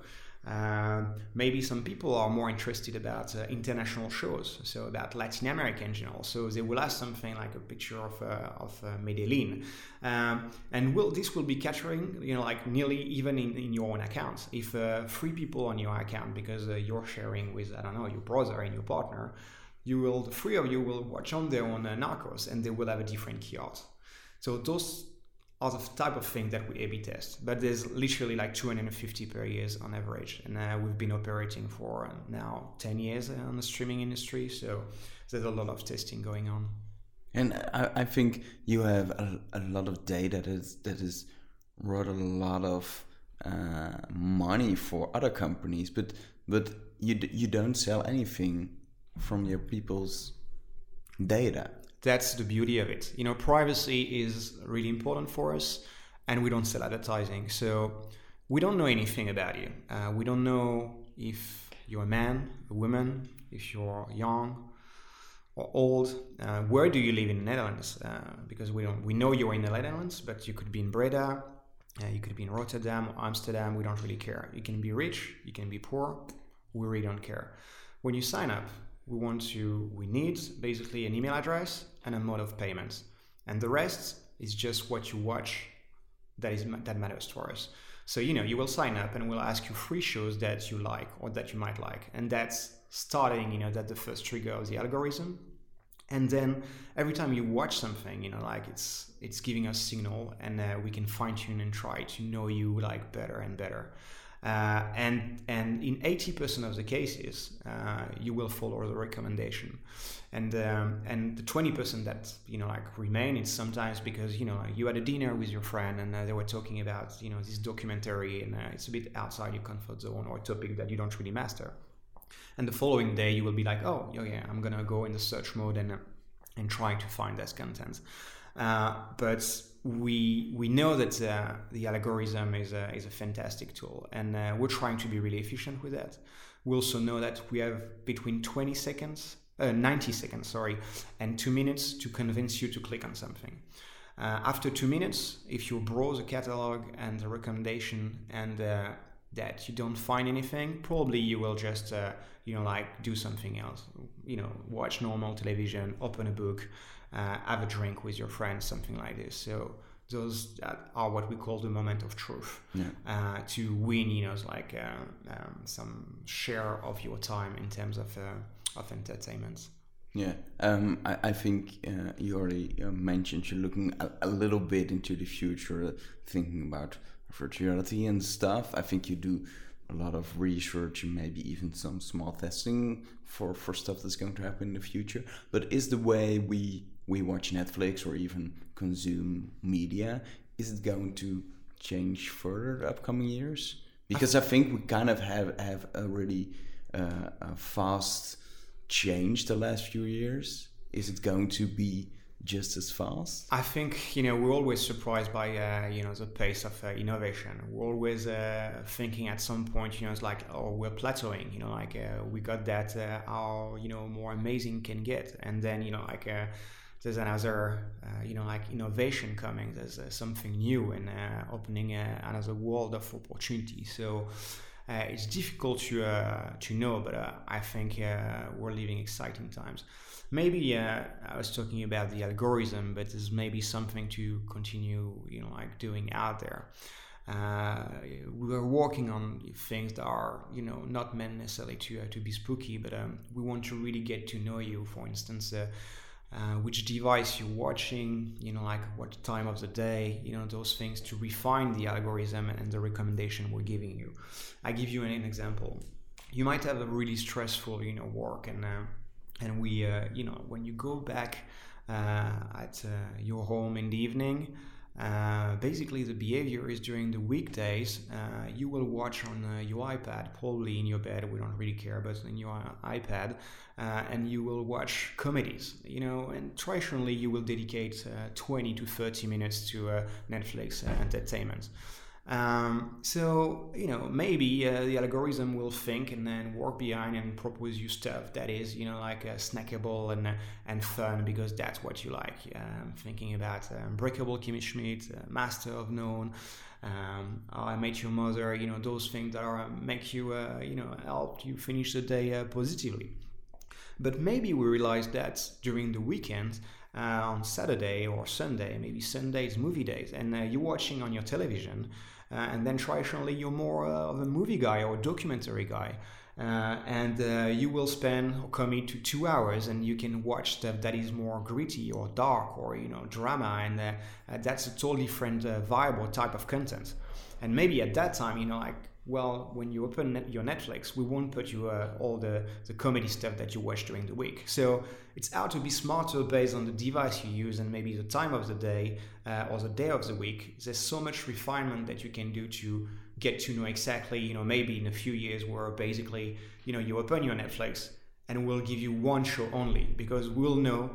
Uh, maybe some people are more interested about uh, international shows, so about Latin American channels. So they will have something like a picture of uh, of uh, Medellin, um, and will this will be capturing you know like nearly even in, in your own account. If uh, three people on your account because uh, you're sharing with I don't know your brother and your partner, you will three of you will watch on their own Narcos, and they will have a different key art. So those the type of thing that we A/B test. But there's literally like 250 per year on average, and uh, we've been operating for uh, now 10 years on the streaming industry. So there's a lot of testing going on. And I, I think you have a, a, lot of data that is that is brought a lot of uh, money for other companies, but but you you don't sell anything from your people's data that's the beauty of it. You know, privacy is really important for us, and we don't sell advertising. So we don't know anything about you. Uh, we don't know if you're a man, a woman, if you're young or old. Uh, where do you live in the Netherlands? Uh, because we don't. We know you're in the Netherlands, but you could be in Breda. Uh, you could be in Rotterdam or Amsterdam. We don't really care. You can be rich. You can be poor. We really don't care. When you sign up, we want to. We need basically an email address and a mode of payment. And the rest is just what you watch that is that matters to us. So you know, you will sign up and we'll ask you three shows that you like or that you might like, and that's starting. You know, that the first trigger of the algorithm. And then every time you watch something, you know, like it's it's giving us signal, and uh, we can fine tune and try to know you like better and better. Uh, and and in 80% of the cases, uh, you will follow the recommendation, and um, and the 20% that you know like remain, it's sometimes because you know you had a dinner with your friend and uh, they were talking about you know this documentary and uh, it's a bit outside your comfort zone or a topic that you don't really master, and the following day you will be like, oh yeah, I'm gonna go in the search mode and uh, and try to find this content, uh, but we we know that uh, the algorithm is a, is a fantastic tool and uh, we're trying to be really efficient with that. We also know that we have between 20 seconds uh, 90 seconds sorry and two minutes to convince you to click on something uh, after two minutes if you browse a catalog and the recommendation and uh, that you don't find anything probably you will just uh, you know like do something else you know watch normal television open a book uh, have a drink with your friends, something like this. So those are what we call the moment of truth. Yeah. Uh, to win, you know, like uh, um, some share of your time in terms of uh, of entertainment. Yeah, um, I, I think uh, you already uh, mentioned you're looking a, a, little bit into the future, thinking about virtuality and stuff. I think you do a lot of research and maybe even some small testing for, for stuff that's going to happen in the future. But is the way we we watch Netflix or even consume media, is it going to change further the upcoming years? Because I think we kind of have have a really uh, a fast change the last few years. Is it going to be just as fast? I think you know we're always surprised by uh, you know the pace of uh, innovation. We're always uh, thinking at some point you know it's like oh we're plateauing. You know like uh, we got that uh, how you know more amazing can get, and then you know like uh, there's another uh, you know like innovation coming there's uh, something new and uh, opening uh, another world of opportunity so uh, it's difficult to uh, to know but I think we're living exciting times maybe I was talking about the algorithm but there's maybe something to continue you know like doing out there uh, we are working on things that are, you know, not meant necessarily to uh, to be spooky, but um, we want to really get to know you. For instance, uh, uh, which device you're watching, you know, like what time of the day, you know, those things to refine the algorithm and the recommendation we're giving you. I give you an, an example. You might have a really stressful, you know, work, and uh, and we, uh, you know, when you go back uh, at uh, your home in the evening. Uh, basically, the behavior is during the weekdays, uh, you will watch on uh, your iPad, probably in your bed, we don't really care, but in your iPad, uh, and you will watch comedies, you know, and traditionally you will dedicate uh, 20 to 30 minutes to Netflix entertainment. Um, so you know maybe uh, the algorithm will think and then work behind and propose you stuff that is you know like uh, snackable and uh, and fun because that's what you like. I'm thinking about Unbreakable um, Kimmy Schmidt, uh, Master of None. Um, I Met Your Mother, you know those things that are make you uh, you know help you finish the day uh, positively. But maybe we realize that during the weekend, uh, on Saturday or Sunday, maybe Sundays, movie days, and uh, you're watching on your television, uh, and then traditionally you're more uh, of a movie guy or documentary guy. Uh, and uh, you will spend or commit to two hours and you can watch stuff that is more gritty or dark or you know drama and uh, that's a totally different or type of content and maybe at that time you know like well, when you open your Netflix, we won't put you uh, all the, the comedy stuff that you watch during the week. So it's how to be smarter based on the device you use and maybe the time of the day uh, or the day of the week. There's so much refinement that you can do to get to know exactly, you know, maybe in a few years where basically, you know, you open your Netflix and we'll give you one show only because we'll know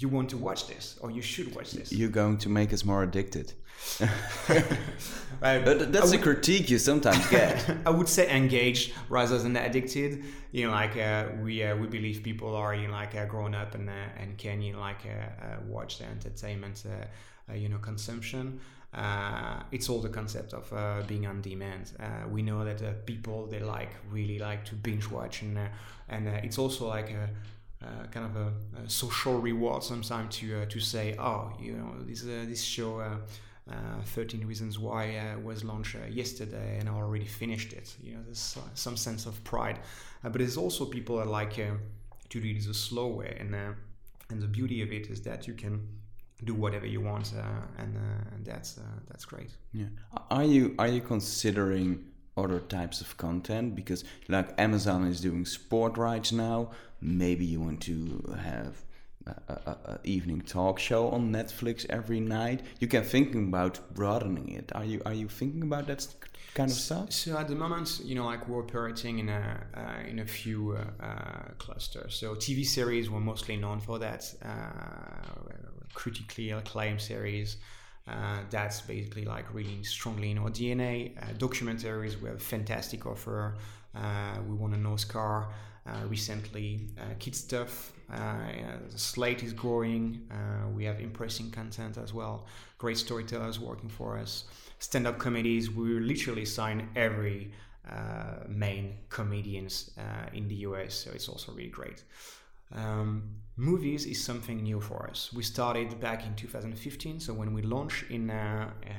you want to watch this or you should watch this. You're going to make us more addicted. right. But that's would, a critique you sometimes get. I would say engaged rather than addicted. You know, like uh, we uh, we believe people are you know like uh, grown up and uh, and can you know like uh, uh, watch the entertainment you know consumption. it's all the concept of being on demand. we know that people they like really like to binge watch and and it's also like a uh, kind of a, a, social reward sometimes to uh, to say, oh, you know, this uh, this show. Uh, 13 Reasons Why was launched yesterday and I already finished it. You know, there's some sense of pride. but there's also people that like to do it the slow way. And, and the beauty of it is that you can do whatever you want, uh, and, uh, and that's uh, that's great. Yeah. Are you are you considering other types of content because like Amazon is doing sport rights now. Maybe you want to have a, a, a, evening talk show on Netflix every night. You can think about broadening it. Are you are you thinking about that kind of stuff? So at the moment, you know, like we're operating in a uh, in a few uh, uh, clusters. So TV series we're mostly known for that. Uh, critically acclaimed series. Uh, that's basically like really strongly in our DNA. Uh, documentaries, we have a fantastic offer. Uh, we won an Oscar uh, recently. Uh, kid stuff, the slate is growing. we have impressive content as well. Great storytellers working for us. Stand up comedies, we literally sign every main comedians in the US, so it's also really great. Um, movies is something new for us. We started back in 2015, so when we launched in uh, uh,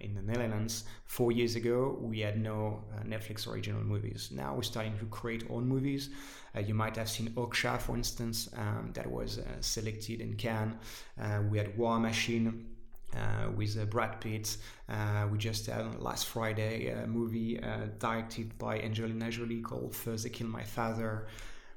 in the Netherlands four years ago, we had no uh, Netflix original movies. Now we're starting to create own movies. Uh, you might have seen Okja, for instance, um, that was uh, selected in Cannes. Uh, we had War Machine. Uh, with uh, Brad Pitt. Uh, we just had last Friday a movie directed by Angelina Jolie called First They Killed My Father.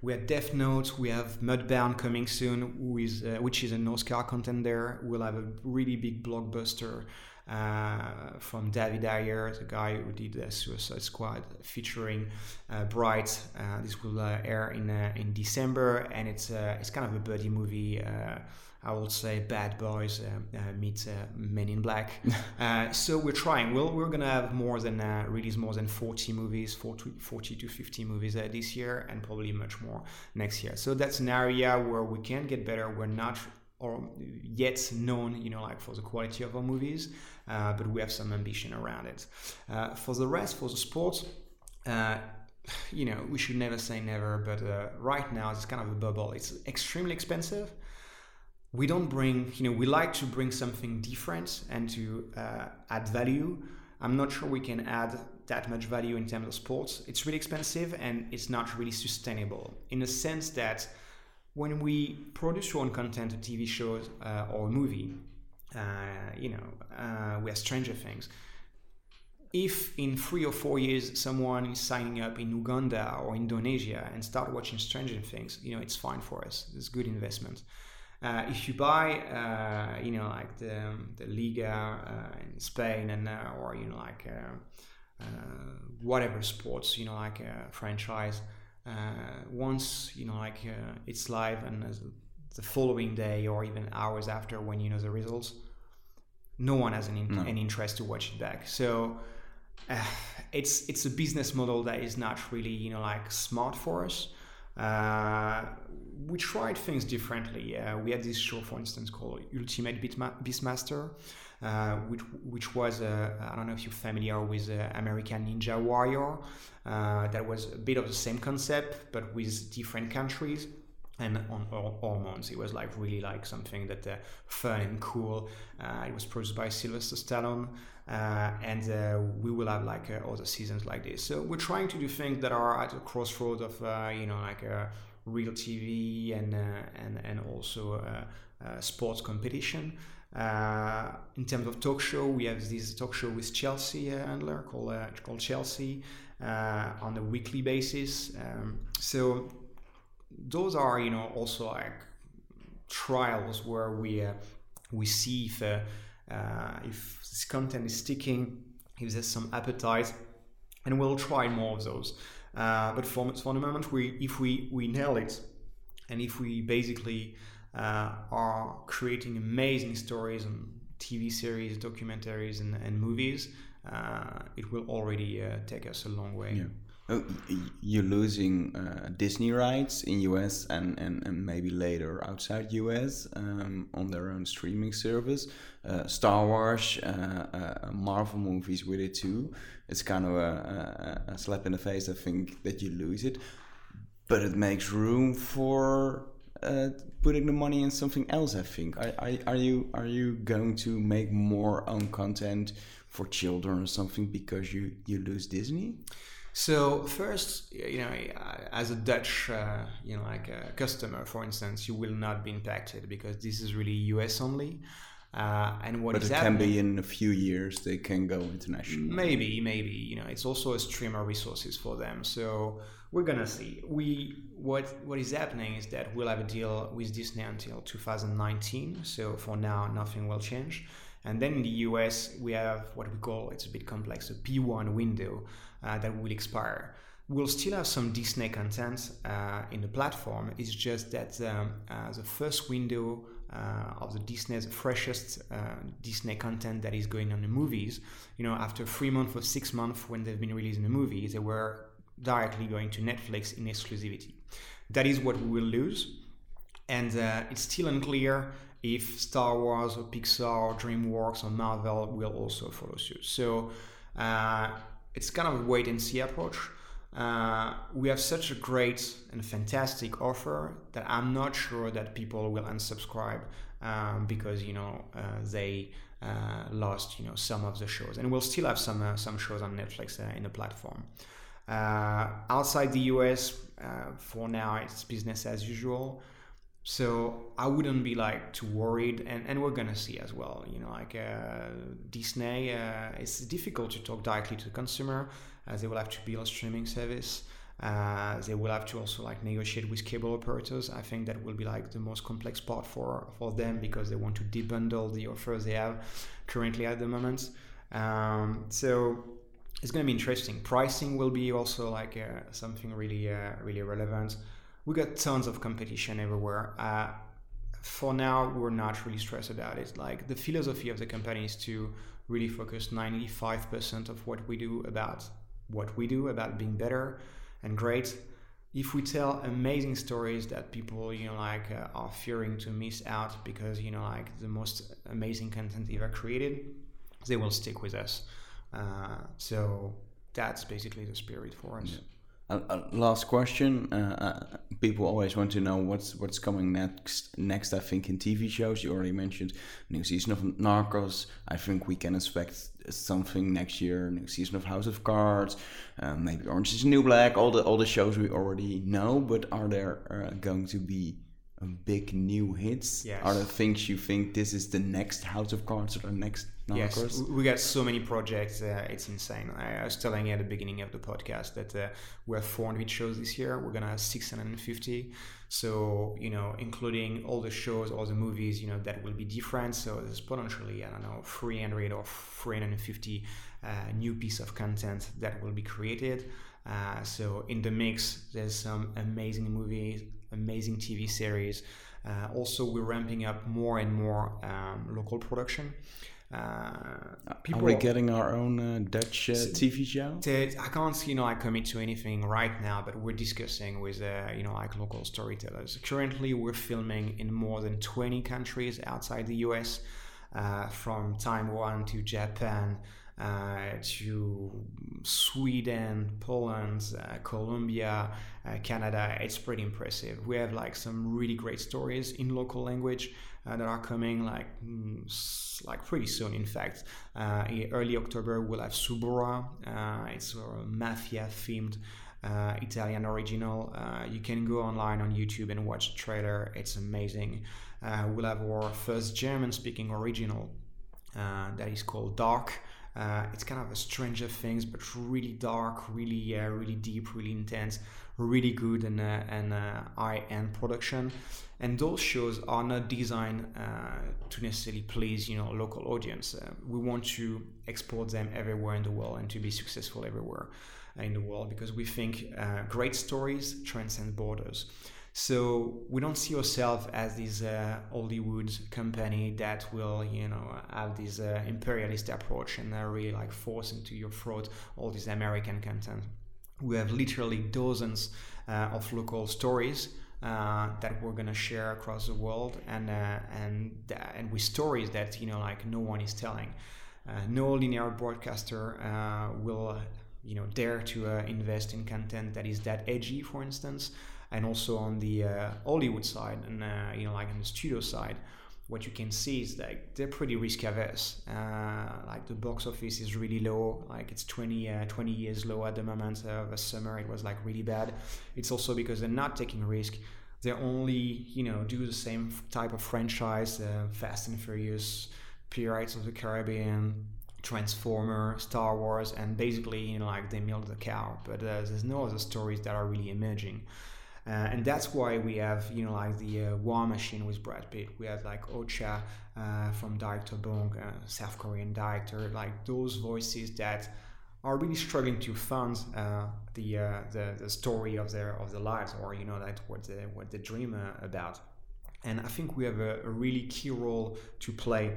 We have Death Note. We have Mudbound coming soon, uh, which is an Oscar contender. We'll have a really big blockbuster uh, from David Ayer, the guy who did the Suicide Squad, featuring uh, Bright. Uh, this will uh, air in uh, in December, and it's it's kind of a buddy movie I would say bad boys uh, uh, meet uh, men in black. Uh, so we're trying. We'll, we're going to have more than, uh, release more than 40 movies, 40, 40 to 50 movies uh, this year, and probably much more next year. So that's an area where we can get better. We're not or yet known, you know, like for the quality of our movies, but we have some ambition around it. for the rest, for the sports, you know, we should never say never, but right now it's kind of a bubble. It's extremely expensive we don't bring, you know, we like to bring something different and to uh, add value. I'm not sure we can add that much value in terms of sports. It's really expensive and it's not really sustainable in the sense that when we produce our own content, a TV show uh, or a movie, uh, you know, uh, we have Stranger Things. If in three or four years someone is signing up in Uganda or Indonesia and start watching Stranger Things, you know, it's fine for us. It's good investment. Uh, if you buy, uh, you know, like the, the Liga uh, in Spain and uh, or you know like uh, uh, whatever sports, you know, like a franchise, once you know like it's live and the following day or even hours after when you know the results, no one has an, in- no. an interest to watch it back. So. it's it's a business model that is not really you know like smart for us. Uh, we tried things differently. Uh, we had this show, for instance, called Ultimate Beastmaster, uh, which which was uh, I don't know if you're familiar with uh, American Ninja Warrior. Uh, that was a bit of the same concept, but with different countries and on all hormones. It was like really like something that uh, fun and cool. Uh, it was produced by Sylvester Stallone, uh, and we will have like other seasons like this. So we're trying to do things that are at a crossroad of you know like real TV and and and also sports competition. in terms of talk show, we have this talk show with Chelsea Handler called called Chelsea on a weekly basis. Um, so those are you know also like trials where we uh, we see if uh, uh, if this content is sticking, if there's some appetite, and we'll try more of those. Uh, but for, the moment, we if we we nail it, and if we basically uh, are creating amazing stories and TV series, documentaries, and, and movies, uh, it will already take us a long way. Yeah. Oh, you're losing uh, Disney rights in US and, and, and maybe later outside US um, on their own streaming service. Uh, Star Wars, uh, uh, Marvel movies with it too. It's kind of a, a, a, slap in the face, I think, that you lose it. But it makes room for uh, putting the money in something else. I think. Are, are, are you are you going to make more own content for children or something because you you lose Disney? So first, you know, as a Dutch, uh, you know, like a customer, for instance, you will not be impacted because this is really US only. Uh, and what but is it happening, can be in a few years they can go international. Maybe, maybe you know, it's also a streamer resources for them. So we're gonna see. We what what is happening is that we'll have a deal with Disney until 2019. So for now, nothing will change. And then in the US, we have what we call it's a bit complex a P1 window uh, that will expire. We'll still have some Disney content uh, in the platform. It's just that um, uh, the first window uh, of the Disney's freshest uh, Disney content that is going on the movies. You know, after three months or six months when they've been releasing the movies, they were directly going to Netflix in exclusivity. That is what we will lose, and uh, it's still unclear if Star Wars or Pixar or DreamWorks or Marvel will also follow suit. So uh, it's kind of a wait and see approach. Uh, we have such a great and fantastic offer that I'm not sure that people will unsubscribe um, because you know uh, they uh, lost you know some of the shows, and we'll still have some uh, some shows on Netflix uh, in the platform. Outside the US, for now it's business as usual. So I wouldn't be like too worried, and, and we're gonna see as well. You know, like uh, Disney, uh, it's difficult to talk directly to the consumer, as they will have to build a streaming service. Uh, they will have to also like negotiate with cable operators. I think that will be like the most complex part for for them because they want to debundle the offers they have currently at the moment. Um, so it's to be interesting. Pricing will be also like uh, something really uh, really relevant we got tons of competition everywhere. Uh, for now, we're not really stressed about it. Like the philosophy of the company is to really focus 95% of what we do about what we do, about being better and great. If we tell amazing stories that people, you know, like uh, are fearing to miss out because, you know, like the most amazing content ever created, they will stick with us. Uh, so that's basically the spirit for us. Yeah. Uh, uh, last question. Uh, uh, people always want to know what's what's coming next. Next, I think in TV shows. You already mentioned new season of Narcos. I think we can expect something next year. New season of House of Cards. Uh, maybe Orange is New Black. All the all the shows we already know. But are there uh, going to be big new hits? Yes. Are there things you think this is the next House of Cards or the next Narcos? Yes, we got so many projects. Uh, it's insane. I, I, was telling you at the beginning of the podcast that uh, we have 400 shows this year. We're gonna have 650. So you know, including all the shows, all the movies, you know, that will be different. So there's potentially I don't know 300 or 350 uh, new piece of content that will be created. Uh, so in the mix, there's some amazing movies, amazing TV series. Uh, also, we're ramping up more and more um, local production. Uh, people are we getting our own uh, Dutch uh, TV show? I can't, you know, I commit to anything right now, but we're discussing with, uh, you know, like local storytellers. Currently, we're filming in more than 20 countries outside the US, uh, from Taiwan to Japan, to Sweden, Poland, uh, Colombia, uh, Canada. It's pretty impressive. We have like some really great stories in local language that are coming like mm, like pretty soon. In fact, early October we'll have Suburra. it's a mafia themed. Uh, Italian original. Uh, you can go online on YouTube and watch the trailer. It's amazing. Uh, we'll have our first German speaking original that is called Dark. Uh, it's kind of a Stranger Things, but really dark, really, uh, really deep, really intense, really good and uh, and uh, high-end production. And those shows are not designed uh, to necessarily please, you know, local audience. Uh, we want to export them everywhere in the world and to be successful everywhere in the world because we think great stories transcend borders. So we don't see ourselves as this uh, Hollywood company that will, you know, have this uh, imperialist approach and uh, really like force into your throat all this American content. We have literally dozens uh, of local stories. Uh, that we're gonna share across the world, and uh, and and with stories that you know like no one is telling. no linear broadcaster will you know dare to invest in content that is that edgy, for instance and also on the uh, Hollywood side and uh, you know like on the studio side what you can see is like they're pretty risk averse uh, like the box office is really low like it's 20 uh, 20 years low at the moment of the summer it was like really bad it's also because they're not taking risk they only you know do the same type of franchise uh, fast and furious Pirates of the Caribbean, Transformer, Star Wars, and basically, you know, like they milk the cow. But uh, there's no other stories that are really emerging. Uh, and that's why we have, you know, like the uh, War Machine with Brad Pitt. We have like Okja uh, from Director Bong, uh, South Korean director, like those voices that are really struggling to fund uh, the, uh, the the story of their of their lives, or you know, like what they what they dream about. And I think we have a, a really key role to play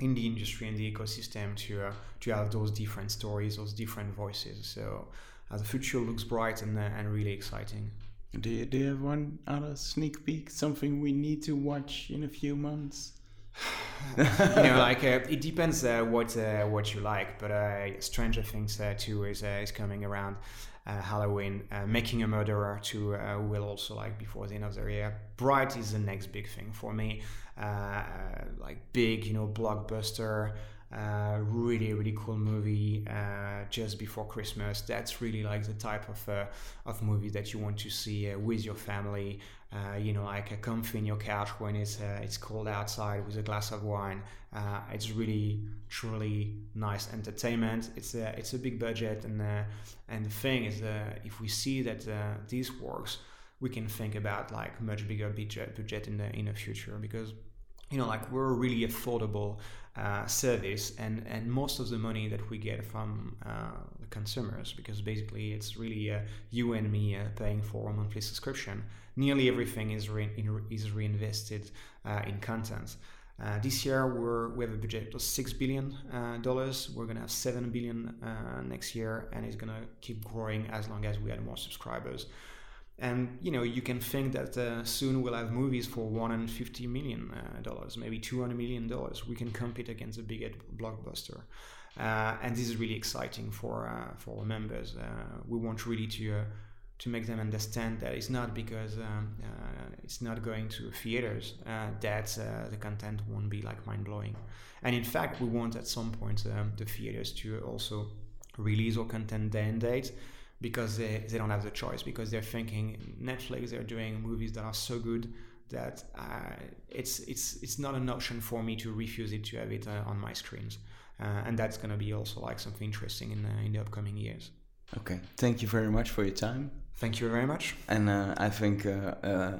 in the industry and the ecosystem to uh, to have those different stories, those different voices. So uh, the future looks bright and uh, and really exciting. Do you, do you have one other sneak peek? Something we need to watch in a few months? you know, like uh, it depends uh, what uh, what you like. But uh, Stranger Things uh, two is uh, is coming around. Halloween, Making a Murderer two will also like before the end of the year. Bright is the next big thing for me. like big, you know, blockbuster. Uh, really really cool movie uh, just before Christmas. That's really like the type of uh, of movie that you want to see uh, with your family. Uh, you know, like a comfy in your couch when it's it's cold outside with a glass of wine. it's really truly nice entertainment. It's a it's a big budget and and the thing is if we see that this works, we can think about like much bigger budget budget in the in the future because you know like we're really affordable uh, service and and most of the money that we get from uh, the consumers because basically it's really uh, you and me uh, paying for a monthly subscription. Nearly everything is re- in, is reinvested uh, in content. Uh, this year we have a budget of six billion dollars. we're gonna have seven billion next year, and it's gonna keep growing as long as we add more subscribers and you know you can think that uh, soon we'll have movies for 150 million uh, dollars maybe 200 million dollars. We can compete against a big blockbuster. Uh, and this is really exciting for uh, for our members. Uh, we want really to uh, to make them understand that it's not because um, it's not going to theaters that the content won't be like mind-blowing. And in fact we want at some point um, the theaters to also release our content day and date because they, they don't have the choice because they're thinking Netflix they're doing movies that are so good that uh, it's it's it's not an option for me to refuse it to have it uh, on my screens. Uh, and that's going to be also like something interesting in, uh, in the upcoming years. Okay. Thank you very much for your time. Thank you very much. And uh, i think uh,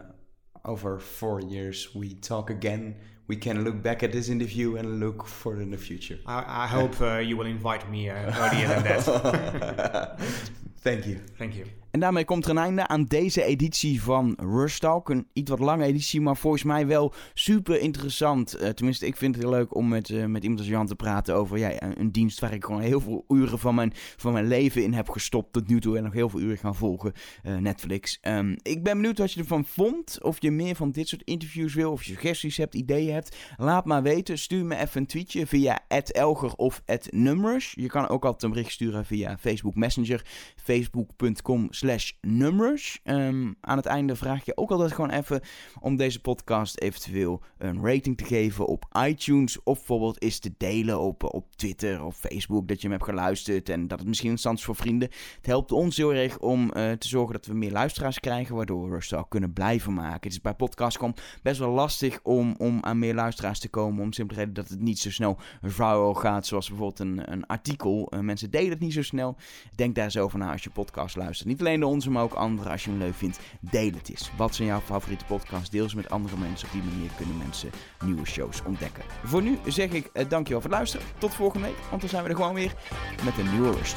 over four years we talk again we can look back at this interview and look for in the future i, I hope uh, you will invite me uh, earlier than that Thank you. Thank you. En daarmee komt er een einde aan deze editie van Rustalk. Een iets wat lange editie, maar volgens mij wel super interessant. Uh, tenminste, ik vind het heel leuk om met, uh, met iemand als Jan te praten over ja, een, dienst waar ik gewoon heel veel uren van mijn, van mijn leven in heb gestopt tot nu toe. En nog heel veel uren gaan volgen, uh, Netflix. Um, ik ben benieuwd wat je ervan vond. Of je meer van dit soort interviews wil. Of je suggesties hebt, ideeën hebt. Laat maar weten. Stuur me even een tweetje via Elger of @numbers. Je kan ook altijd een bericht sturen via Facebook Messenger. Facebook.com slash nummers. Ehm, aan het einde vraag je ook altijd gewoon even om deze podcast eventueel een rating te geven op iTunes. Of bijvoorbeeld is te delen op, op Twitter of Facebook dat je hem hebt geluisterd. En dat het misschien interessant is voor vrienden. Het helpt ons heel erg om uh, te zorgen dat we meer luisteraars krijgen. Waardoor we Rustal kunnen blijven maken. Het is bij podcasts gewoon best wel lastig om, om aan meer luisteraars te komen. Om simpel reden dat het niet zo snel viral gaat. Zoals bijvoorbeeld een, een artikel. Uh, mensen delen het niet zo snel. Denk daar zo over na als je podcast luistert. Niet alleen de onze, maar ook andere. Als je hem leuk vindt, deel het eens. Wat zijn jouw favoriete podcasts? Deel ze met andere mensen. Op die manier kunnen mensen nieuwe shows ontdekken. Voor nu zeg ik uh, dankjewel voor het luisteren. Tot volgende week, want dan zijn we er gewoon weer met een nieuwe Rush